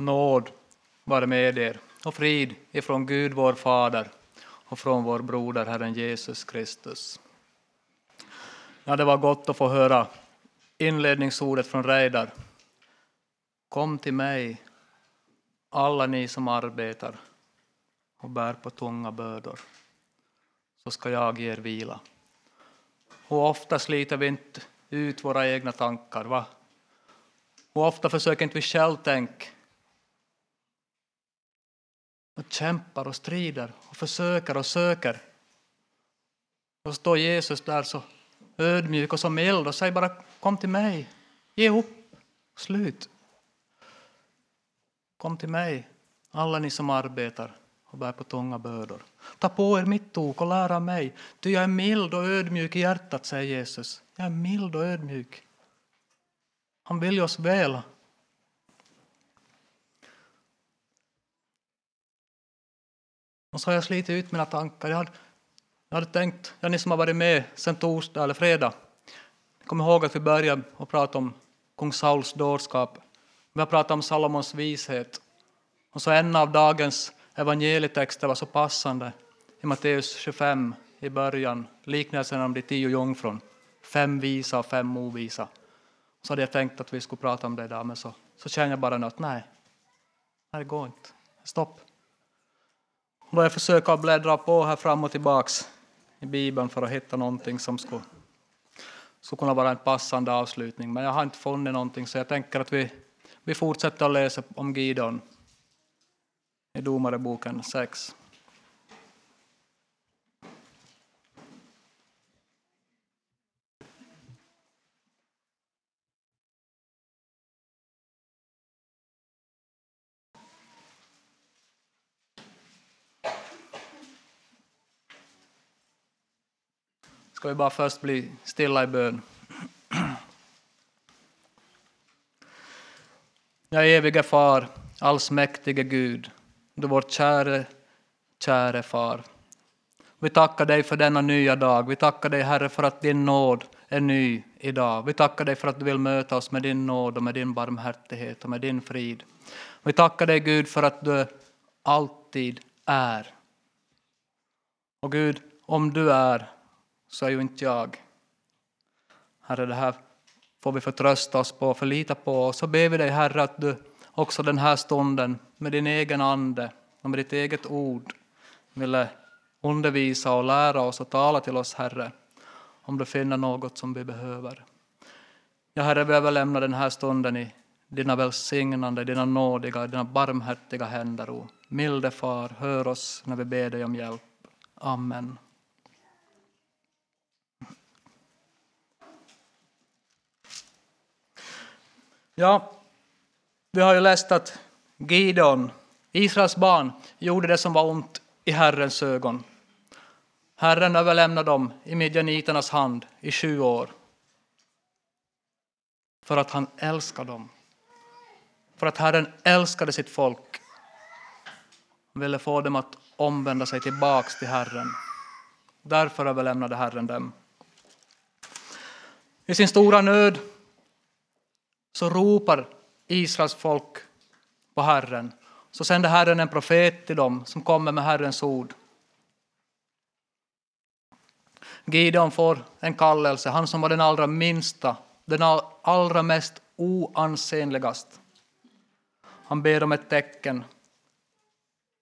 Nåd vare med er och frid ifrån Gud vår Fader och från vår broder Herren Jesus Kristus. Ja, det var gott att få höra inledningsordet från Reidar. Kom till mig, alla ni som arbetar och bär på tunga bördor, så ska jag ge er vila. Hur ofta sliter vi inte ut våra egna tankar. Va? Ofta försöker inte vi själv tänka och kämpar och strider och försöker och söker. Och står Jesus där så ödmjuk och så mild och säger bara kom till mig, ge upp, slut. Kom till mig, alla ni som arbetar och bär på tunga bördor. Ta på er mitt ok och lär av mig, ty jag är mild och ödmjuk i hjärtat, säger Jesus. Jag är mild och ödmjuk. Han vill ju oss väl. Och så har jag slitit ut mina tankar. Jag hade, jag hade tänkt, ja, ni som har varit med sen torsdag eller fredag, kom ihåg att vi började och prata om kung Sauls dårskap. Vi har pratat om Salomons vishet. Och så en av dagens evangelietexter var så passande i Matteus 25 i början, liknelsen om de tio jungfrun. Fem visa och fem ovisa. Så hade jag tänkt att vi skulle prata om det idag, men så, så känner jag bara att nej, det går inte. Stopp. Då jag försöker bläddra på här fram och tillbaks i Bibeln för att hitta någonting som skulle, skulle kunna vara en passande avslutning, men jag har inte funnit någonting så jag tänker att vi, vi fortsätter att läsa om Gideon i Domareboken 6. Ska vi bara först bli stilla i bön. Ja, evige far, allsmäktige Gud, du vår käre, käre far. Vi tackar dig för denna nya dag. Vi tackar dig, Herre, för att din nåd är ny idag. Vi tackar dig för att du vill möta oss med din nåd och med din barmhärtighet och med din frid. Vi tackar dig, Gud, för att du alltid är. Och Gud, om du är, så är ju inte jag. Herre, det här får vi förtrösta oss på, förlita på. Och så ber vi dig, Herre, att du också den här stunden med din egen ande och med ditt eget ord ville undervisa och lära oss och tala till oss, Herre, om du finner något som vi behöver. Ja, Herre, vi överlämnar den här stunden i dina välsignande, dina nådiga, dina barmhärtiga händer. O milde Far, hör oss när vi ber dig om hjälp. Amen. Ja, vi har ju läst att Gideon, Israels barn, gjorde det som var ont i Herrens ögon. Herren överlämnade dem i midjaniternas hand i sju år. För att han älskade dem. För att Herren älskade sitt folk. Han ville få dem att omvända sig tillbaks till Herren. Därför överlämnade Herren dem. I sin stora nöd så ropar Israels folk på Herren. Så sänder Herren en profet till dem som kommer med Herrens ord. Gideon får en kallelse, han som var den allra minsta, den allra mest oansenligast. Han ber om ett tecken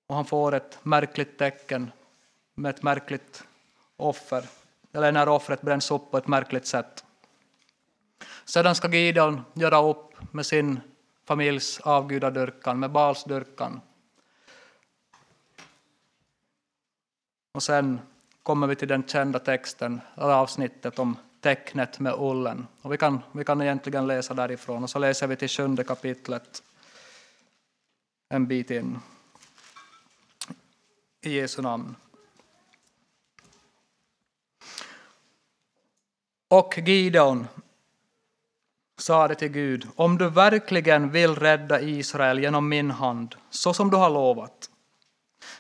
och han får ett märkligt tecken med ett märkligt offer, eller när offret bränns upp på ett märkligt sätt. Sedan ska Gideon göra upp med sin familjs avgudadyrkan, med Balsdyrkan. Och sen kommer vi till den kända texten, eller avsnittet om tecknet med ullen. Och vi, kan, vi kan egentligen läsa därifrån, och så läser vi till sjunde kapitlet en bit in. I Jesu namn. Och Gideon sade till Gud, om du verkligen vill rädda Israel genom min hand, så som du har lovat.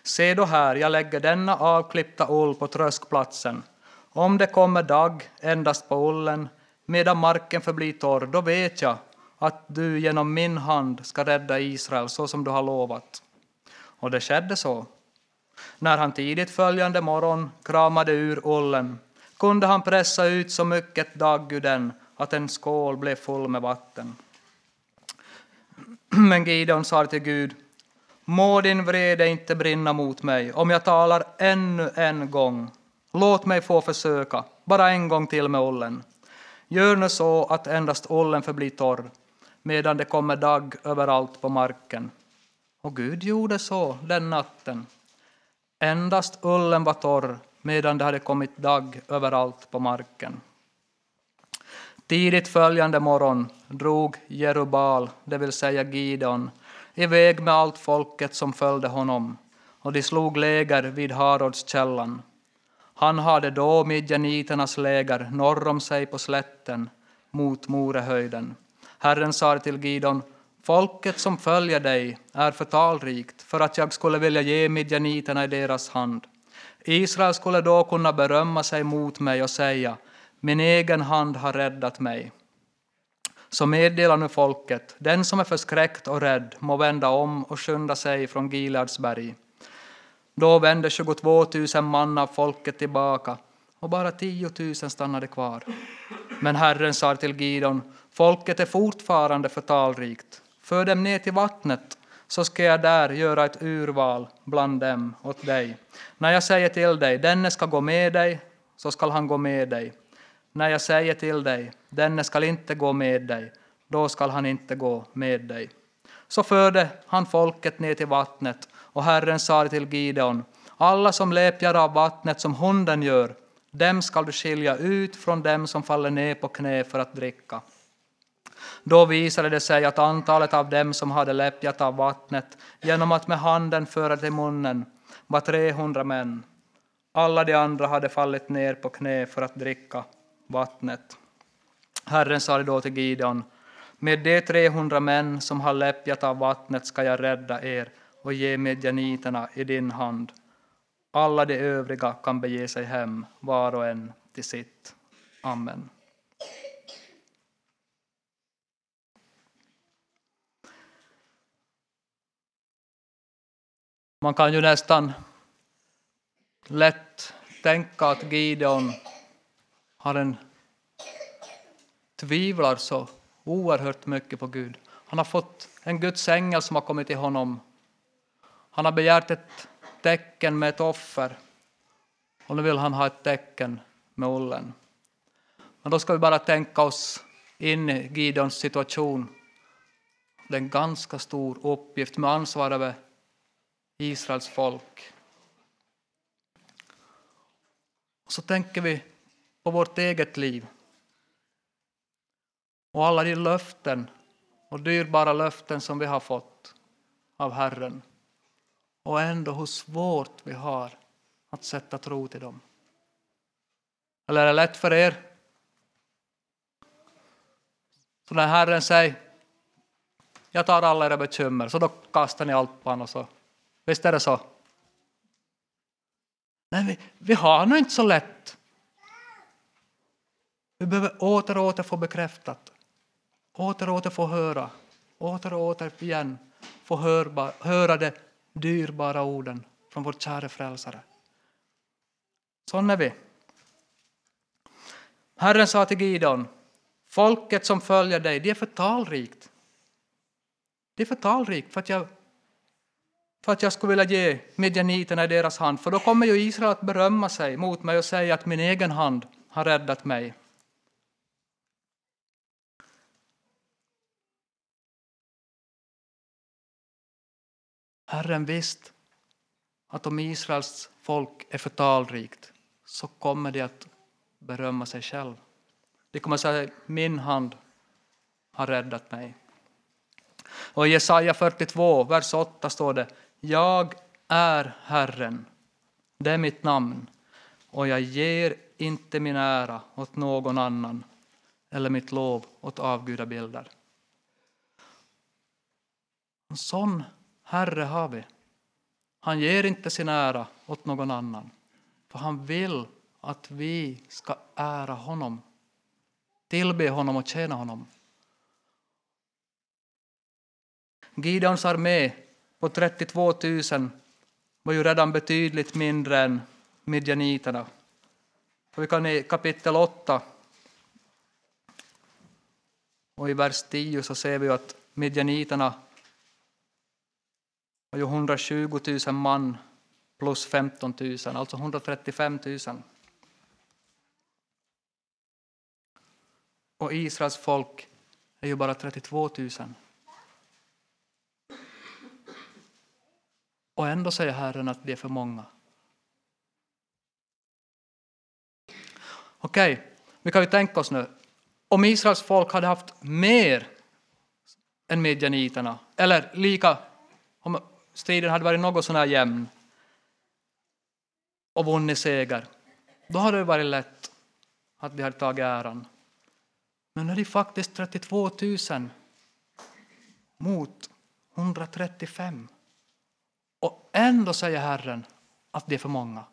Se då här, jag lägger denna avklippta ull på tröskplatsen. Om det kommer dag endast på ullen, medan marken förblir torr, då vet jag att du genom min hand ska rädda Israel så som du har lovat. Och det skedde så. När han tidigt följande morgon kramade ur ullen kunde han pressa ut så mycket dagg ur den att en skål blev full med vatten. Men Gideon sa till Gud, må din vrede inte brinna mot mig om jag talar ännu en gång. Låt mig få försöka, bara en gång till med ullen. Gör nu så att endast ullen förblir torr, medan det kommer dagg överallt på marken. Och Gud gjorde så den natten. Endast ullen var torr, medan det hade kommit dagg överallt på marken. Tidigt följande morgon drog Jerubal, det vill säga Gideon, iväg med allt folket som följde honom, och de slog läger vid Harodskällan. Han hade då midjaniternas läger norr om sig på slätten mot Morehöjden. Herren sa till Gideon, folket som följer dig är för talrikt för att jag skulle vilja ge midjaniterna i deras hand. Israel skulle då kunna berömma sig mot mig och säga, min egen hand har räddat mig. Så meddela nu folket, den som är förskräckt och rädd må vända om och skynda sig från Gileads berg. Då vände 22 000 man av folket tillbaka och bara 10 000 stannade kvar. Men Herren sa till Gidon, folket är fortfarande förtalrikt. För dem ner till vattnet så ska jag där göra ett urval bland dem åt dig. När jag säger till dig, denne ska gå med dig, så skall han gå med dig. När jag säger till dig, denne skall inte gå med dig, då skall han inte gå med dig. Så förde han folket ner till vattnet, och Herren sade till Gideon, alla som läpjar av vattnet som hunden gör, dem skall du skilja ut från dem som faller ner på knä för att dricka. Då visade det sig att antalet av dem som hade läppjat av vattnet genom att med handen föra till munnen var 300 män. Alla de andra hade fallit ner på knä för att dricka vattnet. Herren sade då till Gideon, med de 300 män som har läppjat av vattnet ska jag rädda er och ge medjaniterna i din hand. Alla de övriga kan bege sig hem, var och en till sitt. Amen. Man kan ju nästan lätt tänka att Gideon har en tvivlar så oerhört mycket på Gud. Han har fått en Guds ängel som har kommit till honom. Han har begärt ett tecken med ett offer och nu vill han ha ett tecken med ullen. Men då ska vi bara tänka oss in i Gideons situation. Det är en ganska stor uppgift med ansvar över Israels folk. Och så tänker vi på vårt eget liv. Och alla de löften och dyrbara löften som vi har fått av Herren. Och ändå hur svårt vi har att sätta tro till dem. Eller är det lätt för er? Så när Herren säger jag tar alla era bekymmer, så då kastar ni allt på honom. Så. Visst är det så? Nej, vi, vi har nog inte så lätt. Vi behöver åter och åter få bekräftat. Åter och åter få höra. Åter och åter igen få hörba, höra de dyrbara orden från vår käre frälsare. Sån är vi. Herren sa till Gideon, folket som följer dig, det är för talrikt. Det är för talrikt för att jag för att jag skulle vilja ge midjaniterna i deras hand, för då kommer ju Israel att berömma sig mot mig och säga att min egen hand har räddat mig. Herren visst att om Israels folk är för talrikt så kommer de att berömma sig själv. De kommer att säga min hand har räddat mig. Och i Jesaja 42, vers 8 står det Jag är Herren, det är mitt namn och jag ger inte min ära åt någon annan eller mitt lov åt avgudabilder. En sån Herre har vi. Han ger inte sin ära åt någon annan, för han vill att vi ska ära honom, tillbe honom och tjäna honom. Gideons armé på 32 000 var ju redan betydligt mindre än midjaniterna. vi kan i kapitel 8 och i vers 10 så ser vi att midjaniterna var ju 120 000 man plus 15 000, alltså 135 000. Och Israels folk är ju bara 32 000. Och ändå säger Herren att det är för många. Okej, okay, vi kan ju tänka oss nu. Om Israels folk hade haft mer än midjaniterna, eller lika, om striden hade varit något sånär jämn och vunnit seger, då hade det varit lätt att vi hade tagit äran. Men nu är det faktiskt 32 000 mot 135. Och ändå säger Herren att det är för många.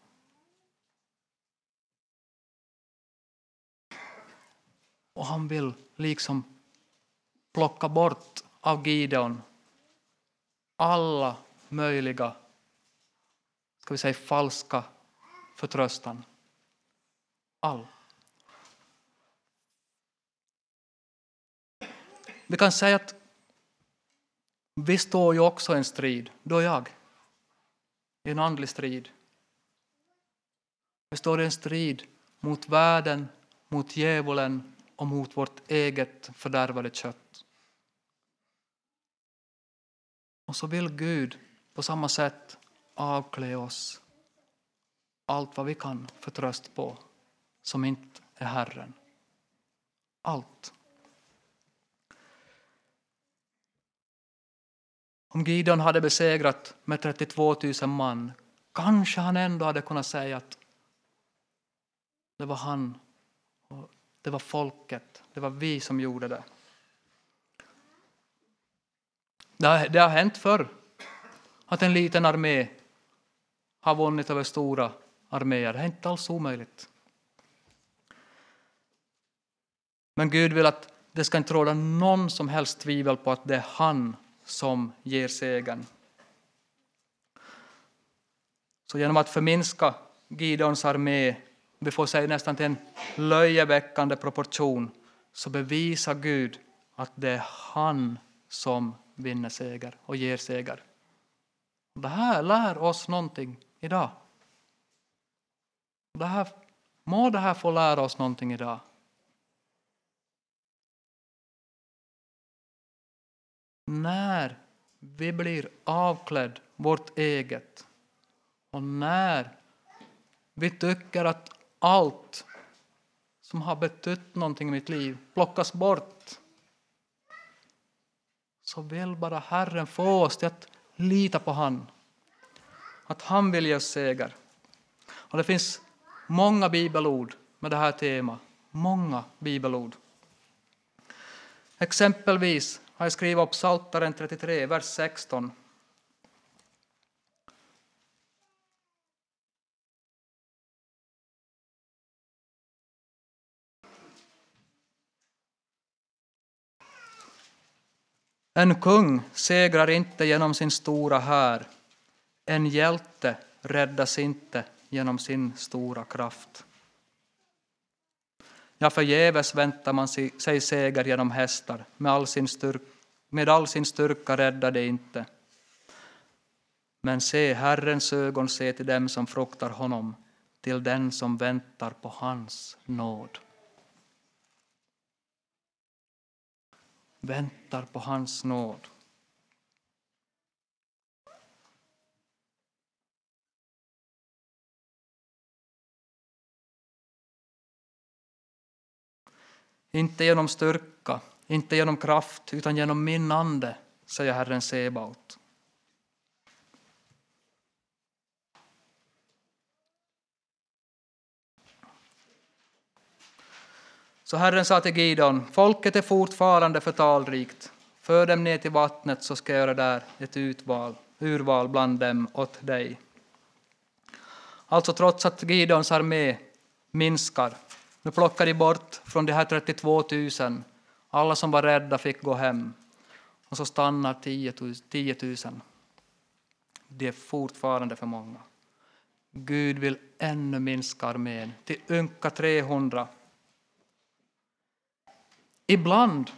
Och han vill liksom plocka bort av Gideon alla möjliga ska vi säga, falska förtröstan. All. Vi kan säga att vi står ju också i en strid, du och jag, i en andlig strid. Vi står i en strid mot världen, mot djävulen och mot vårt eget fördärvade kött. Och så vill Gud på samma sätt avklä oss allt vad vi kan för tröst på som inte är Herren. Allt. Om Gideon hade besegrat med 32 000 man kanske han ändå hade kunnat säga att det var han, det var folket, det var vi som gjorde det. Det har, det har hänt förr att en liten armé har vunnit över stora arméer. Det är inte alls omöjligt. Men Gud vill att det ska inte råda någon som helst tvivel på att det är han som ger segern. Så genom att förminska Gideons armé, vi får säga nästan till en löjeväckande proportion, så bevisar Gud att det är han som vinner seger och ger seger. Det här lär oss någonting idag. Det här, må det här få lära oss någonting idag. När vi blir avklädd vårt eget och när vi tycker att allt som har betytt någonting i mitt liv plockas bort så vill bara Herren få oss till att lita på han. Att han vill ge oss seger. Och det finns många bibelord med det här temat. Många bibelord. Exempelvis har jag skrivit upp Psaltaren 33, vers 16. En kung segrar inte genom sin stora här. En hjälte räddas inte genom sin stora kraft. Ja, förgäves väntar man sig seger genom hästar, med all sin, styrka, med all sin styrka räddar det inte. Men se, Herrens ögon ser till dem som fruktar honom, till den som väntar på hans nåd. Väntar på hans nåd. Inte genom styrka, inte genom kraft, utan genom min ande, säger Herren Sebaot. Så Herren sa till Gideon, folket är fortfarande förtalrikt. För dem ner till vattnet så ska jag göra där ett utval, urval bland dem åt dig. Alltså trots att Gideons armé minskar nu plockar de bort från de här 32 000. Alla som var rädda fick gå hem. och så stannar 10 000. Det är fortfarande för många. Gud vill ännu minska armén till ynka 300. Ibland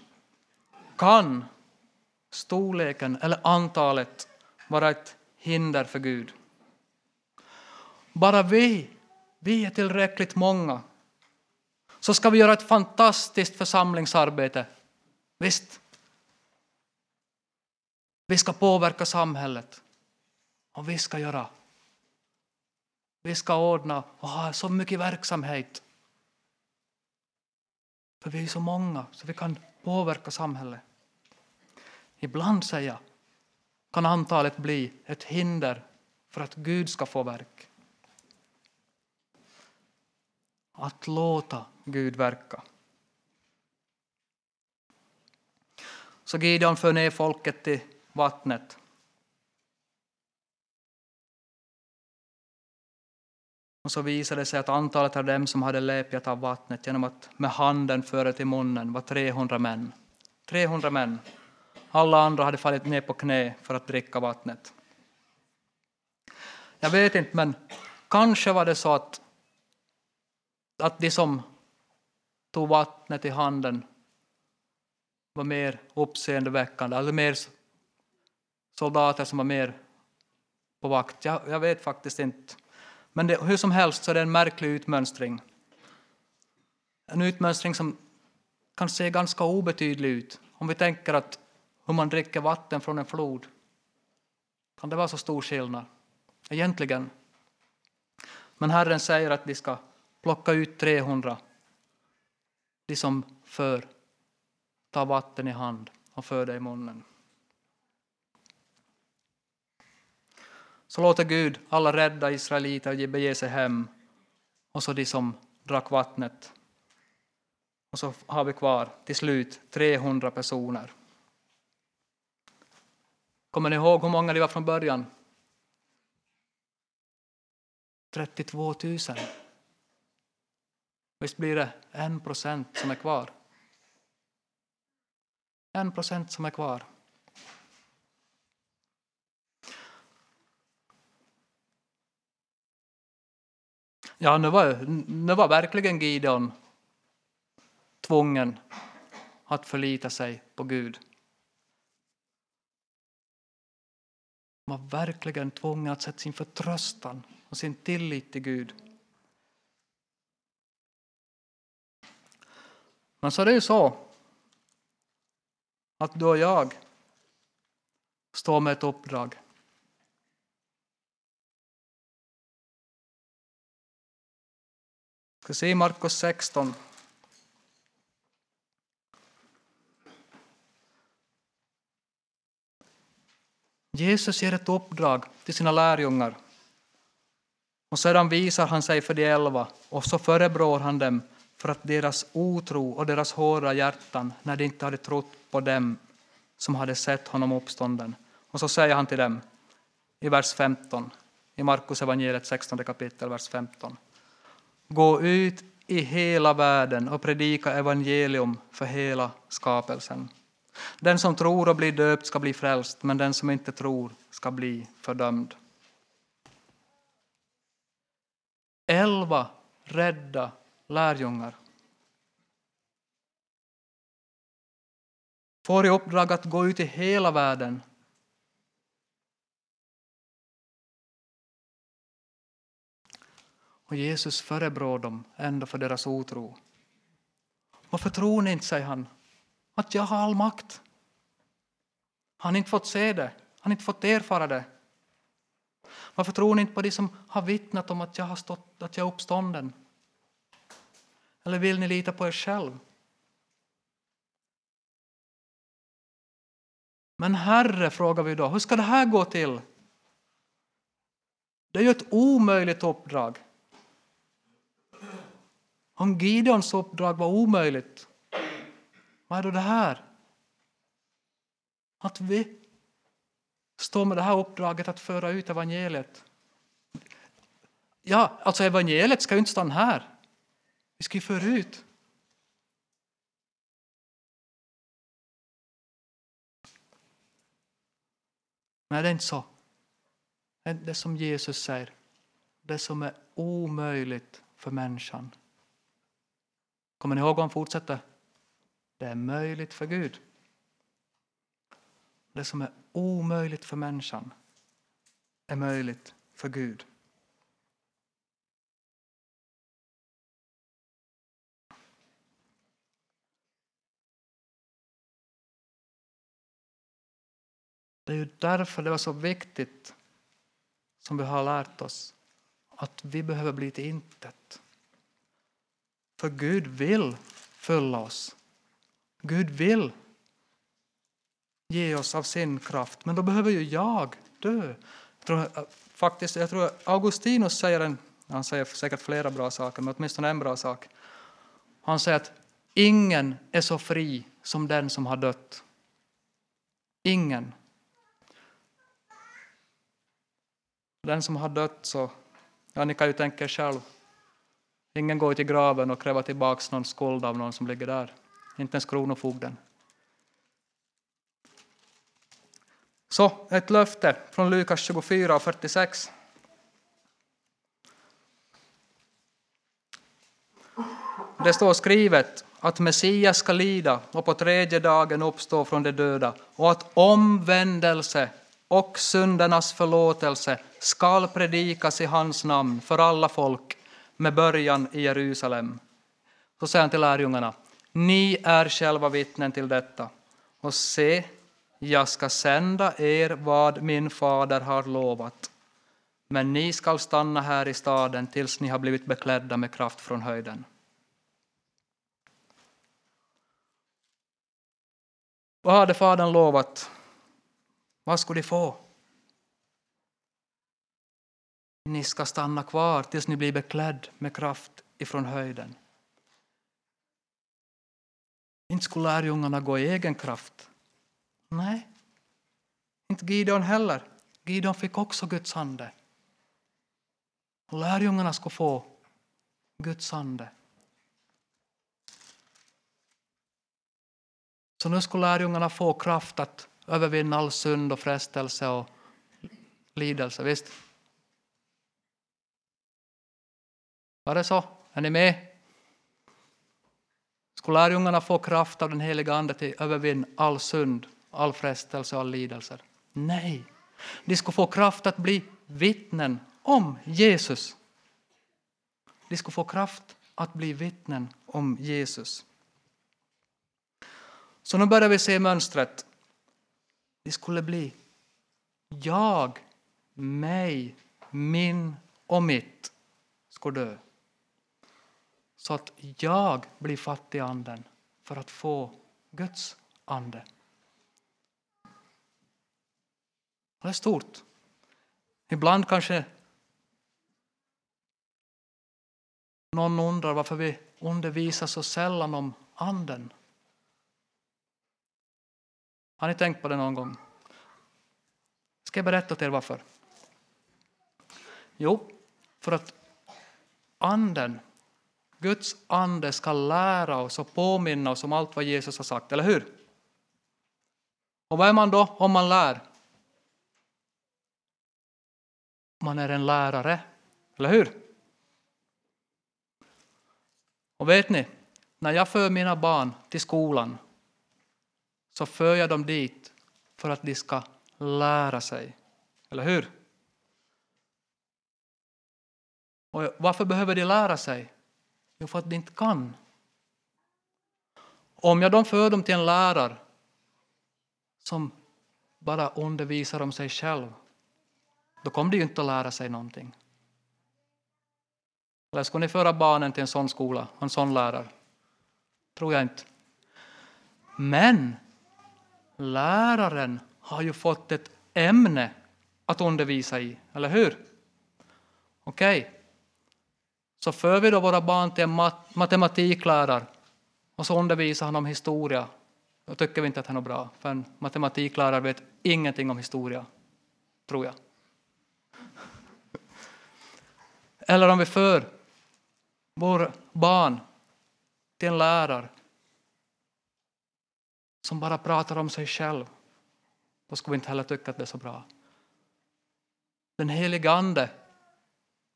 kan storleken eller antalet vara ett hinder för Gud. Bara vi, vi är tillräckligt många, så ska vi göra ett fantastiskt församlingsarbete. Visst, vi ska påverka samhället och vi ska göra. Vi ska ordna och ha så mycket verksamhet. För vi är så många så vi kan påverka samhället. Ibland, säger jag, kan antalet bli ett hinder för att Gud ska få verk. Att låta Gud verka. Så Gideon för ner folket till vattnet. Och så visade det sig att antalet av dem som hade läpjat av vattnet genom att med handen föra till munnen var 300 män. 300 män. Alla andra hade fallit ner på knä för att dricka vattnet. Jag vet inte, men kanske var det så att, att de som tog vattnet i handen var mer uppseendeväckande, eller mer soldater som var mer på vakt. Jag, jag vet faktiskt inte. Men det, hur som helst så är det en märklig utmönstring. En utmönstring som kan se ganska obetydlig ut. Om vi tänker att hur man dricker vatten från en flod. Kan det vara så stor skillnad? Egentligen. Men Herren säger att de ska plocka ut 300. De som för, tar vatten i hand och för det i munnen. Så låter Gud alla rädda israeliter bege sig hem och så de som drack vattnet. Och så har vi kvar till slut 300 personer. Kommer ni ihåg hur många det var från början? 32 000. Visst blir det en procent som är kvar? En procent som är kvar. Ja, nu var, nu var verkligen Gideon tvungen att förlita sig på Gud. Han var verkligen tvungen att sätta sin förtröstan och sin tillit till Gud. Men så är det ju så att du och jag står med ett uppdrag. Ska se Markus 16. Jesus ger ett uppdrag till sina lärjungar. Och sedan visar han sig för de elva och så förebrår han dem för att deras otro och deras hårda hjärtan när de inte hade trott på dem som hade sett honom uppstånden. Och så säger han till dem i vers 15, i Markus evangeliet 16 kapitel, vers 15. Gå ut i hela världen och predika evangelium för hela skapelsen. Den som tror och blir döpt ska bli frälst, men den som inte tror ska bli fördömd. Elva rädda lärjungar får i uppdrag att gå ut i hela världen Och Jesus förebrår dem ändå för deras otro. Varför tror ni inte, säger han, att jag har all makt. Har ni inte fått se det? Har ni inte fått erfara det? Varför tror ni inte på de som har vittnat om att jag, har stått, att jag är uppstånden? Eller vill ni lita på er själv? Men Herre, frågar vi då, hur ska det här gå till? Det är ju ett omöjligt uppdrag. Om Gideons uppdrag var omöjligt, vad är då det här? Att vi står med det här uppdraget att föra ut evangeliet. Ja, alltså evangeliet ska ju inte stanna här. Vi ska ju föra ut. Nej, det är inte så. Det är som Jesus säger. Det som är omöjligt för människan. Kommer ni ihåg vad han fortsätter? Det är möjligt för Gud. Det som är omöjligt för människan är möjligt för Gud. Det är ju därför det var så viktigt, som vi har lärt oss, att vi behöver bli till intet. För Gud vill fylla oss. Gud vill ge oss av sin kraft, men då behöver ju jag dö. Jag tror, eh, faktiskt, jag tror Augustinus säger, en, han säger säkert flera bra saker, men åtminstone en bra sak. Han säger att ingen är så fri som den som har dött. Ingen. Den som har dött så, ja ni kan ju tänka er själv. Ingen går till graven och kräver tillbaka någon skuld av någon som ligger där. Inte ens kronofogden. Så, ett löfte från Lukas 24 och 46. Det står skrivet att Messias ska lida och på tredje dagen uppstå från de döda och att omvändelse och syndernas förlåtelse skall predikas i hans namn för alla folk med början i Jerusalem. Så säger han till lärjungarna, ni är själva vittnen till detta. Och se, jag ska sända er vad min fader har lovat. Men ni skall stanna här i staden tills ni har blivit beklädda med kraft från höjden. Vad hade Fadern lovat? Vad skulle de få? Ni ska stanna kvar tills ni blir beklädd med kraft ifrån höjden. Inte skulle lärjungarna gå i egen kraft. Nej, inte Gideon heller. Gideon fick också Guds ande. Lärjungarna skulle få Guds ande. Så nu skulle lärjungarna få kraft att övervinna all synd och frestelse och lidelse. Visst? Var det så? Är ni med? Skulle lärjungarna få kraft av den heliga Ande till att övervinna all synd, all frestelse och all lidelse? Nej, de skulle få kraft att bli vittnen om Jesus. De skulle få kraft att bli vittnen om Jesus. Så nu börjar vi se mönstret. De skulle bli jag, mig, min och mitt skulle dö. Så att jag blir fattig i anden för att få Guds ande. Det är stort. Ibland kanske någon undrar varför vi undervisar så sällan om anden. Har ni tänkt på det någon gång? Ska jag berätta till er varför? Jo, för att anden, Guds ande ska lära oss och påminna oss om allt vad Jesus har sagt, eller hur? Och vad är man då om man lär? Man är en lärare, eller hur? Och vet ni, när jag för mina barn till skolan så för jag dem dit för att de ska lära sig. Eller hur? Och varför behöver de lära sig? Jo, för att de inte kan. Om jag då för dem till en lärare som bara undervisar om sig själv, då kommer de ju inte att lära sig någonting. Eller ska ni föra barnen till en sån skola, en sån lärare? Tror jag inte. Men läraren har ju fått ett ämne att undervisa i, eller hur? Okej. Okay. Så för vi då våra barn till en mat matematiklärare och så undervisar han om historia. Då tycker vi inte att han är bra, för en matematiklärare vet ingenting om historia, tror jag. Eller om vi för vår barn till en lärare som bara pratar om sig själv, då skulle vi inte heller tycka att det är så bra. Den helige Ande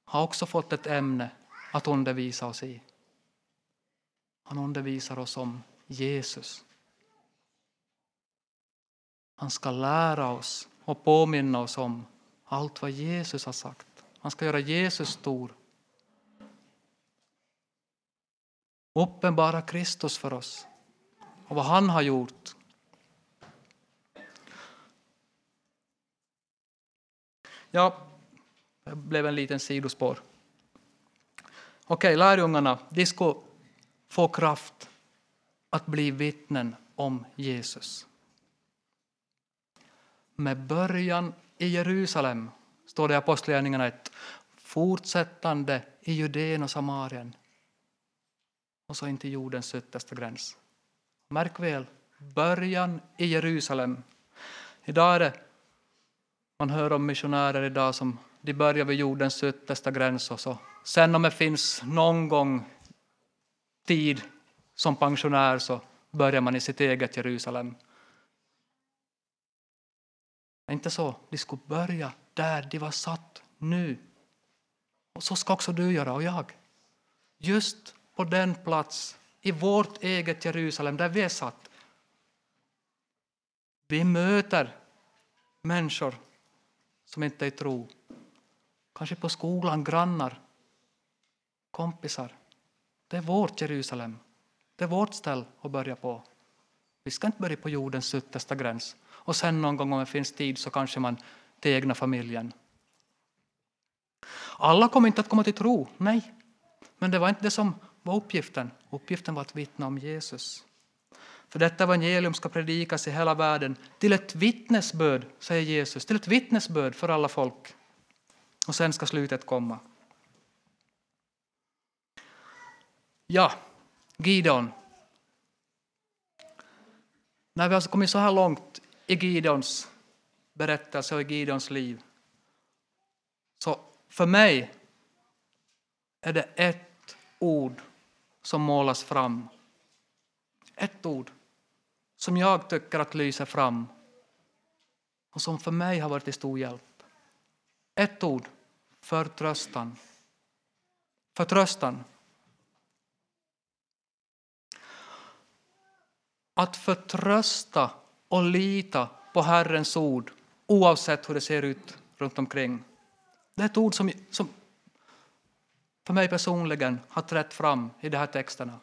har också fått ett ämne att undervisa oss i. Han undervisar oss om Jesus. Han ska lära oss och påminna oss om allt vad Jesus har sagt. Han ska göra Jesus stor. Uppenbara Kristus för oss och vad han har gjort. Ja, det blev en liten sidospår. Okej, lärjungarna, de ska få kraft att bli vittnen om Jesus. Med början i Jerusalem, står det i Apostlagärningarna 1, fortsättande i Judeen och Samarien och så in till jordens yttersta gräns. Märk väl, början i Jerusalem. Idag är det, man hör om missionärer idag som de börjar vid jordens yttersta gräns och så. Sen om det finns någon gång tid som pensionär så börjar man i sitt eget Jerusalem. Det inte så, de skulle börja där de var satt nu. Och så ska också du göra och jag. Just på den plats i vårt eget Jerusalem där vi är satt. Vi möter människor som inte är i tro. Kanske på skolan, grannar, kompisar. Det är vårt Jerusalem. Det är vårt ställe att börja på. Vi ska inte börja på jordens yttersta gräns. Och sen någon gång om det finns tid så kanske man till egna familjen. Alla kommer inte att komma till tro, nej. Men det var inte det som var uppgiften. Uppgiften var att vittna om Jesus. För detta evangelium ska predikas i hela världen till ett vittnesbörd, säger Jesus, till ett vittnesbörd för alla folk. Och sen ska slutet komma. Ja, Gideon. När vi har kommit så här långt i Gideons berättelse och i Gideons liv så för mig är det ett ord som målas fram. Ett ord som jag tycker att lyser fram och som för mig har varit till stor hjälp. Ett ord, förtröstan. Förtröstan. Att förtrösta och lita på Herrens ord oavsett hur det ser ut runt omkring. Det är ett ord som, som för mig personligen har trätt fram i de här texterna.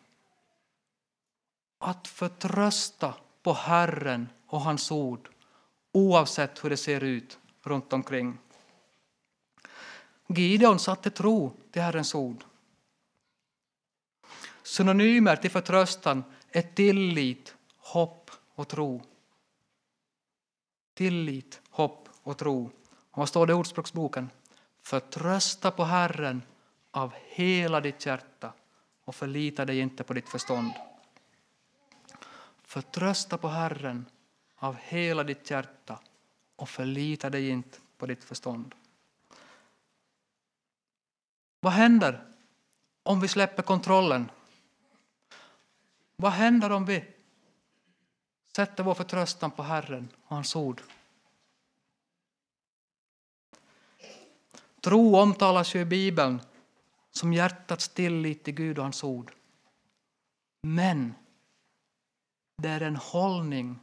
Att förtrösta på Herren och hans ord oavsett hur det ser ut runt omkring. Gideon satte tro till Herrens ord. Synonymer till förtröstan är tillit, hopp och tro. Tillit, hopp och tro. Och vad står det i Ordspråksboken? Förtrösta på Herren av hela ditt hjärta och förlita dig inte på ditt förstånd. Förtrösta på Herren av hela ditt hjärta och förlita dig inte på ditt förstånd. Vad händer om vi släpper kontrollen? Vad händer om vi sätter vår förtröstan på Herren och hans ord? Tro omtalas ju i Bibeln som hjärtats tillit till Gud och hans ord. Men det är en hållning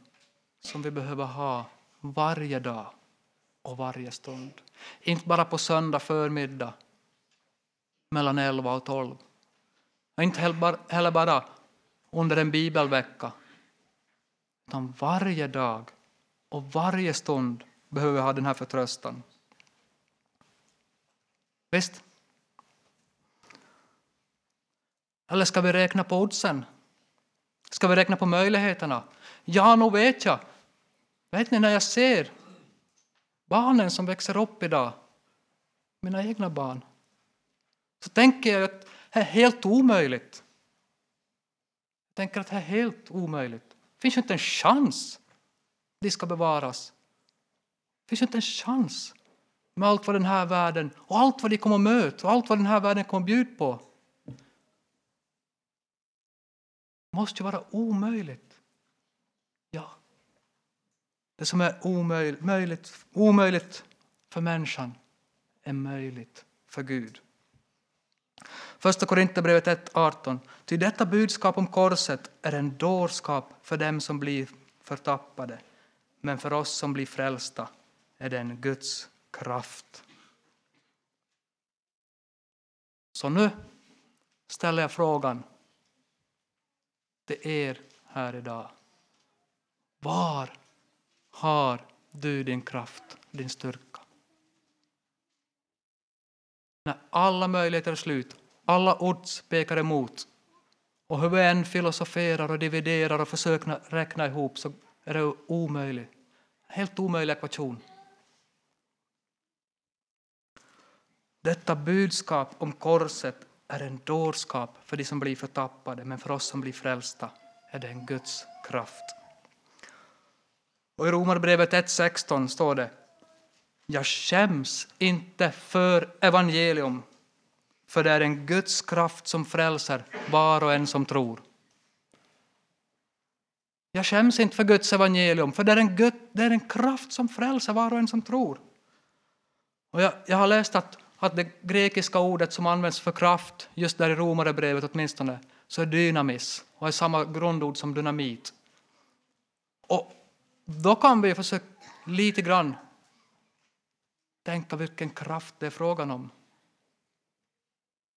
som vi behöver ha varje dag och varje stund. Inte bara på söndag förmiddag mellan 11 och 12. Och inte heller bara under en bibelvecka. Utan varje dag och varje stund behöver vi ha den här förtröstan. Visst? Eller ska vi räkna på oddsen? Ska vi räkna på möjligheterna? Ja, nog vet jag. Vet ni, när jag ser barnen som växer upp idag, mina egna barn, så tänker jag att det är helt omöjligt. Jag tänker att det är helt omöjligt. Det finns ju inte en chans de ska bevaras. Det finns ju inte en chans med allt vad den här världen och allt vad de kommer att möta och allt vad den här världen kommer att bjuda på. Det måste ju vara omöjligt. Ja. Det som är omöjligt, omöjligt för människan är möjligt för Gud. Första Korinthierbrevet 1.18. Ty detta budskap om korset är en dårskap för dem som blir förtappade, men för oss som blir frälsta är det en Guds kraft. Så nu ställer jag frågan till er här idag. Var har du din kraft, din styrka? När alla möjligheter är slut, alla odds pekar emot och hur vi än filosoferar och dividerar och försöker räkna ihop så är det omöjligt. Helt omöjlig ekvation. Detta budskap om korset är en dårskap för de som blir förtappade, men för oss som blir frälsta är det en Guds kraft. Och I Romarbrevet 1.16 står det jag skäms inte för evangelium, för det är en Guds kraft som frälser var och en som tror. Jag skäms inte för Guds evangelium, för det är en, Gud, det är en kraft som frälser var och en som tror. Och jag, jag har läst att att det grekiska ordet som används för kraft, just där i Romarbrevet åtminstone, så är dynamis och är samma grundord som dynamit. Och då kan vi försöka lite grann tänka vilken kraft det är frågan om.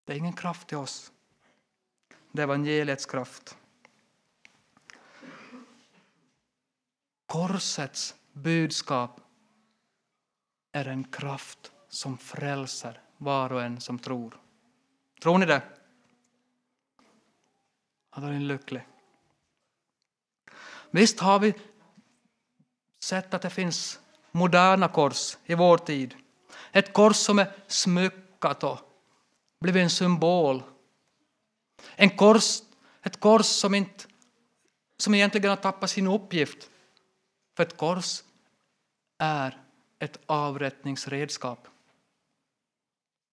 Det är ingen kraft till oss. Det är evangeliets kraft. Korsets budskap är en kraft som frälser var och en som tror. Tror ni det? Ja, då är ni lycklig. Visst har vi sett att det finns moderna kors i vår tid. Ett kors som är smyckat och blivit en symbol. En kors, ett kors som, inte, som egentligen har tappat sin uppgift. För ett kors är ett avrättningsredskap.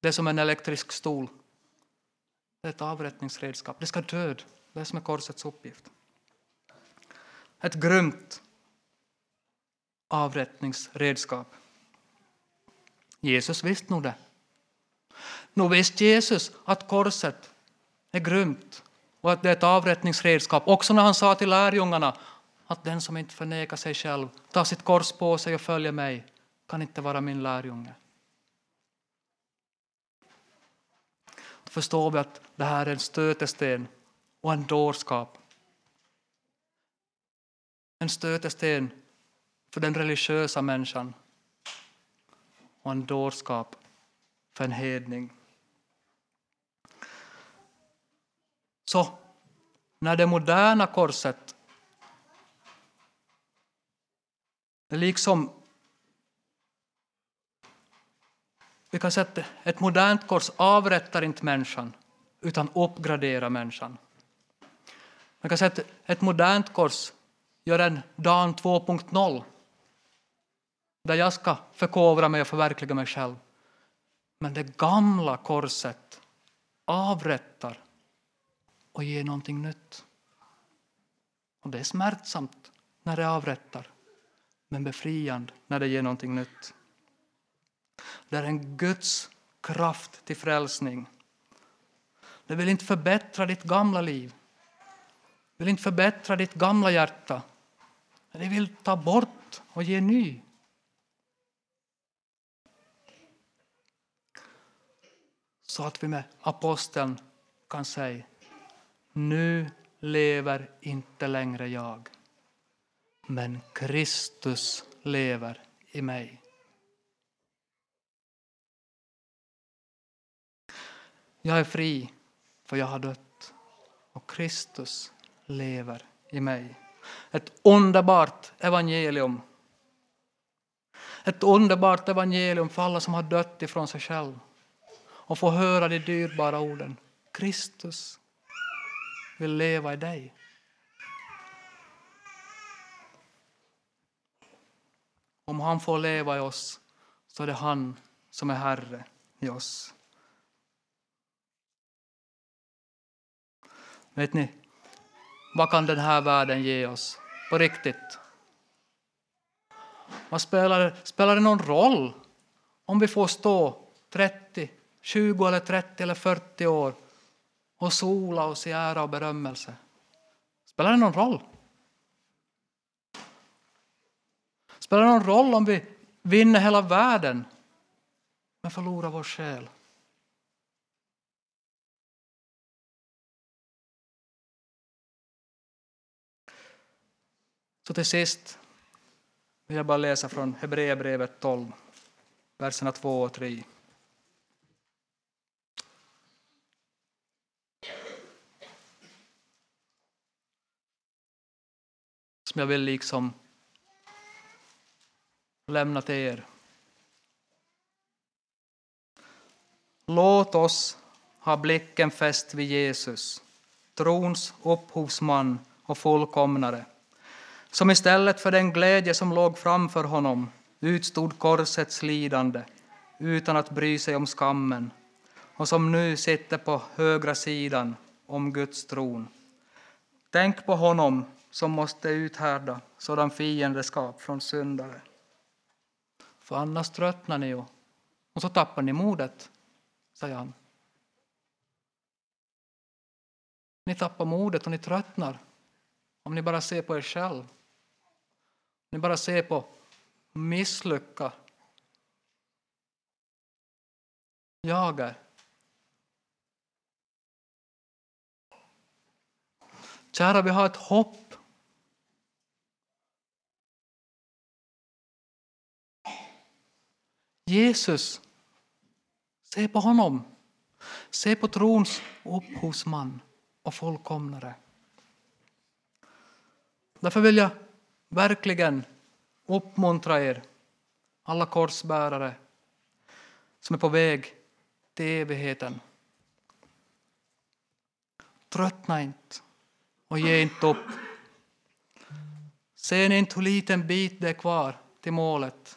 Det är som en elektrisk stol. Det är ett avrättningsredskap. Det ska död. Det är som är korsets uppgift. Ett grymt avrättningsredskap. Jesus visste nog det. Nog visste Jesus att korset är grymt och att det är ett avrättningsredskap. Också när han sa till lärjungarna att den som inte förnekar sig själv, tar sitt kors på sig och följer mig, kan inte vara min lärjunge. Då förstår vi att det här är en stötesten och en dårskap. En stötesten för den religiösa människan och en dårskap för en hedning. Så när det moderna korset det liksom Vi kan säga att ett modernt kors avrättar inte människan, utan uppgraderar människan. Man kan säga att ett modernt kors gör en Dan 2.0 där jag ska förkovra mig och förverkliga mig själv. Men det gamla korset avrättar och ger någonting nytt. Och Det är smärtsamt när det avrättar, men befriande när det ger någonting nytt. Det är en Guds kraft till frälsning. Det vill inte förbättra ditt gamla liv. Det vill inte förbättra ditt gamla hjärta. Det vill ta bort och ge ny. Så att vi med aposteln kan säga nu lever inte längre jag, men Kristus lever i mig. Jag är fri, för jag har dött och Kristus lever i mig. Ett underbart evangelium. Ett underbart evangelium för alla som har dött ifrån sig själva och få höra de dyrbara orden. Kristus vill leva i dig. Om han får leva i oss så är det han som är Herre i oss. Vet ni, vad kan den här världen ge oss på riktigt? Vad spelar, spelar det någon roll om vi får stå 30, 20 eller 30 eller 40 år och sola oss i ära och berömmelse? Spelar det någon roll? Spelar det någon roll om vi vinner hela världen men förlorar vår själ? Så till sist vill jag bara läsa från Hebreerbrevet 12, verserna 2 och 3. Som jag vill liksom lämna till er. Låt oss ha blicken fäst vid Jesus, trons upphovsman och fullkomnare som istället för den glädje som låg framför honom utstod korsets lidande utan att bry sig om skammen och som nu sitter på högra sidan om Guds tron. Tänk på honom som måste uthärda sådan fiendeskap från syndare. För annars tröttnar ni ju och så tappar ni modet, säger han. Ni tappar modet och ni tröttnar om ni bara ser på er själv. Om Ni bara ser på misslycka. Jag är. Kära, vi har ett hopp. Jesus, se på honom. Se på trons upphovsman och fullkomnare. Därför vill jag verkligen uppmuntra er, alla korsbärare som är på väg till evigheten. Tröttna inte och ge inte upp. Ser ni inte hur liten bit det är kvar till målet?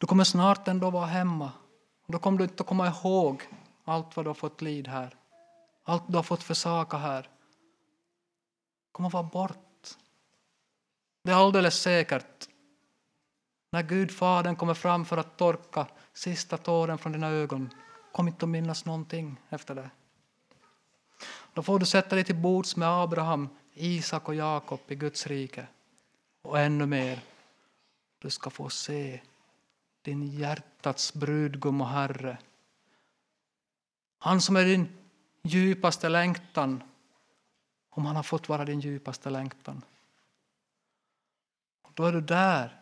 Du kommer snart ändå vara hemma. Då kommer du inte att komma ihåg allt vad du har fått lid här. Allt du har fått försaka här kommer att vara bort. Det är alldeles säkert. När Gud, Fadern, kommer fram för att torka sista tåren från dina ögon, kom inte att minnas någonting efter det. Då får du sätta dig till bords med Abraham, Isak och Jakob i Guds rike. Och ännu mer, du ska få se din hjärtats brudgum och Herre. Han som är din djupaste längtan, om han har fått vara din djupaste längtan. Då är du där,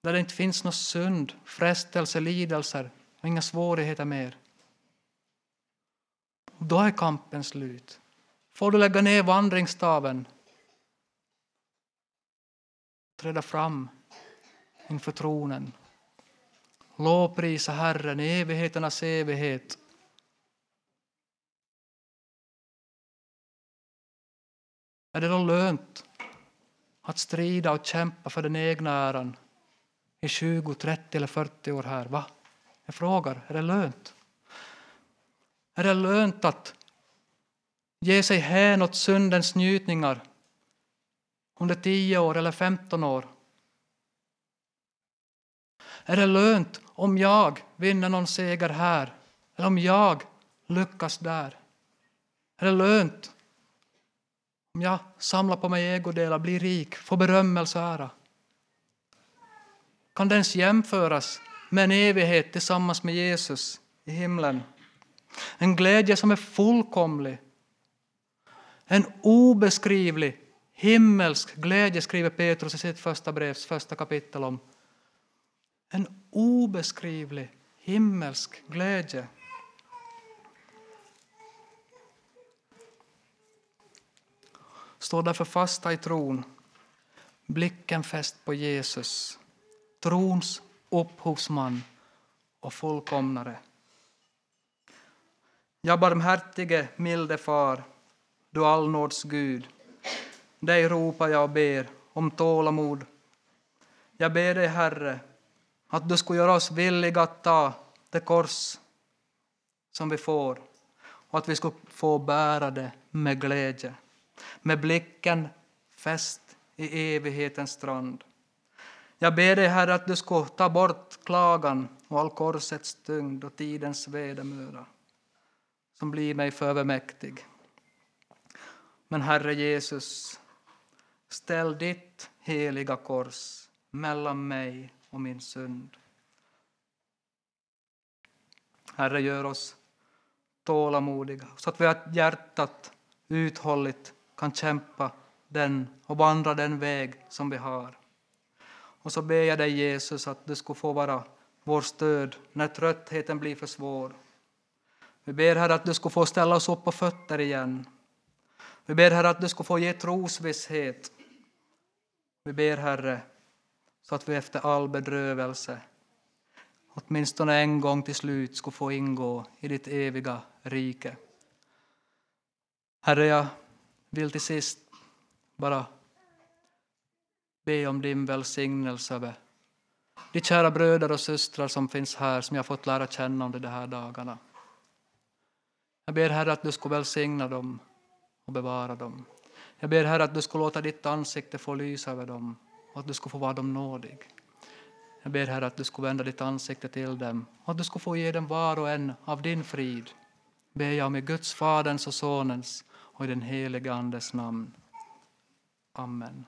där det inte finns någon synd, frestelse, lidelser och inga svårigheter mer. Då är kampen slut. Får du lägga ner vandringsstaven, träda fram inför tronen, lovprisa Herren i evigheternas evighet Är det då lönt att strida och kämpa för den egna äran i 20, 30 eller 40 år här? Va? Jag frågar, är det lönt? Är det lönt att ge sig hän åt syndens njutningar under 10 år eller 15 år? Är det lönt om jag vinner någon seger här eller om jag lyckas där? Är det lönt om jag samlar på mig ägodelar, blir rik, får berömmelse och ära. Kan det ens jämföras med en evighet tillsammans med Jesus i himlen? En glädje som är fullkomlig. En obeskrivlig himmelsk glädje skriver Petrus i sitt första brevs första kapitel om. En obeskrivlig himmelsk glädje. Stå därför fasta i tron, blicken fäst på Jesus, trons upphovsman och fullkomnare. Ja, barmhärtige, milde Far, du allnåds Gud, dig ropar jag och ber om tålamod. Jag ber dig, Herre, att du skulle göra oss villiga att ta det kors som vi får och att vi skulle få bära det med glädje med blicken fäst i evighetens strand. Jag ber dig, Herre, att du ska ta bort klagan och all korsets tyngd och tidens vedermöda som blir mig för övermäktig. Men Herre Jesus, ställ ditt heliga kors mellan mig och min synd. Herre, gör oss tålamodiga så att vi har hjärtat uthålligt kan kämpa den och vandra den väg som vi har. Och så ber jag dig Jesus att du ska få vara vår stöd när tröttheten blir för svår. Vi ber Herre att du ska få ställa oss upp på fötter igen. Vi ber Herre att du ska få ge trosvisshet. Vi ber Herre så att vi efter all bedrövelse åtminstone en gång till slut skulle få ingå i ditt eviga rike. Herre, jag vill till sist bara be om din välsignelse över de kära bröder och systrar som finns här, som jag fått lära känna under de här dagarna. Jag ber Herre att du ska välsigna dem och bevara dem. Jag ber Herre att du ska låta ditt ansikte få lysa över dem och att du ska få vara dem nådig. Jag ber Herre att du ska vända ditt ansikte till dem och att du ska få ge dem var och en av din frid. Ber jag med Guds, Faderns och Sonens och i den helige Andes namn. Amen.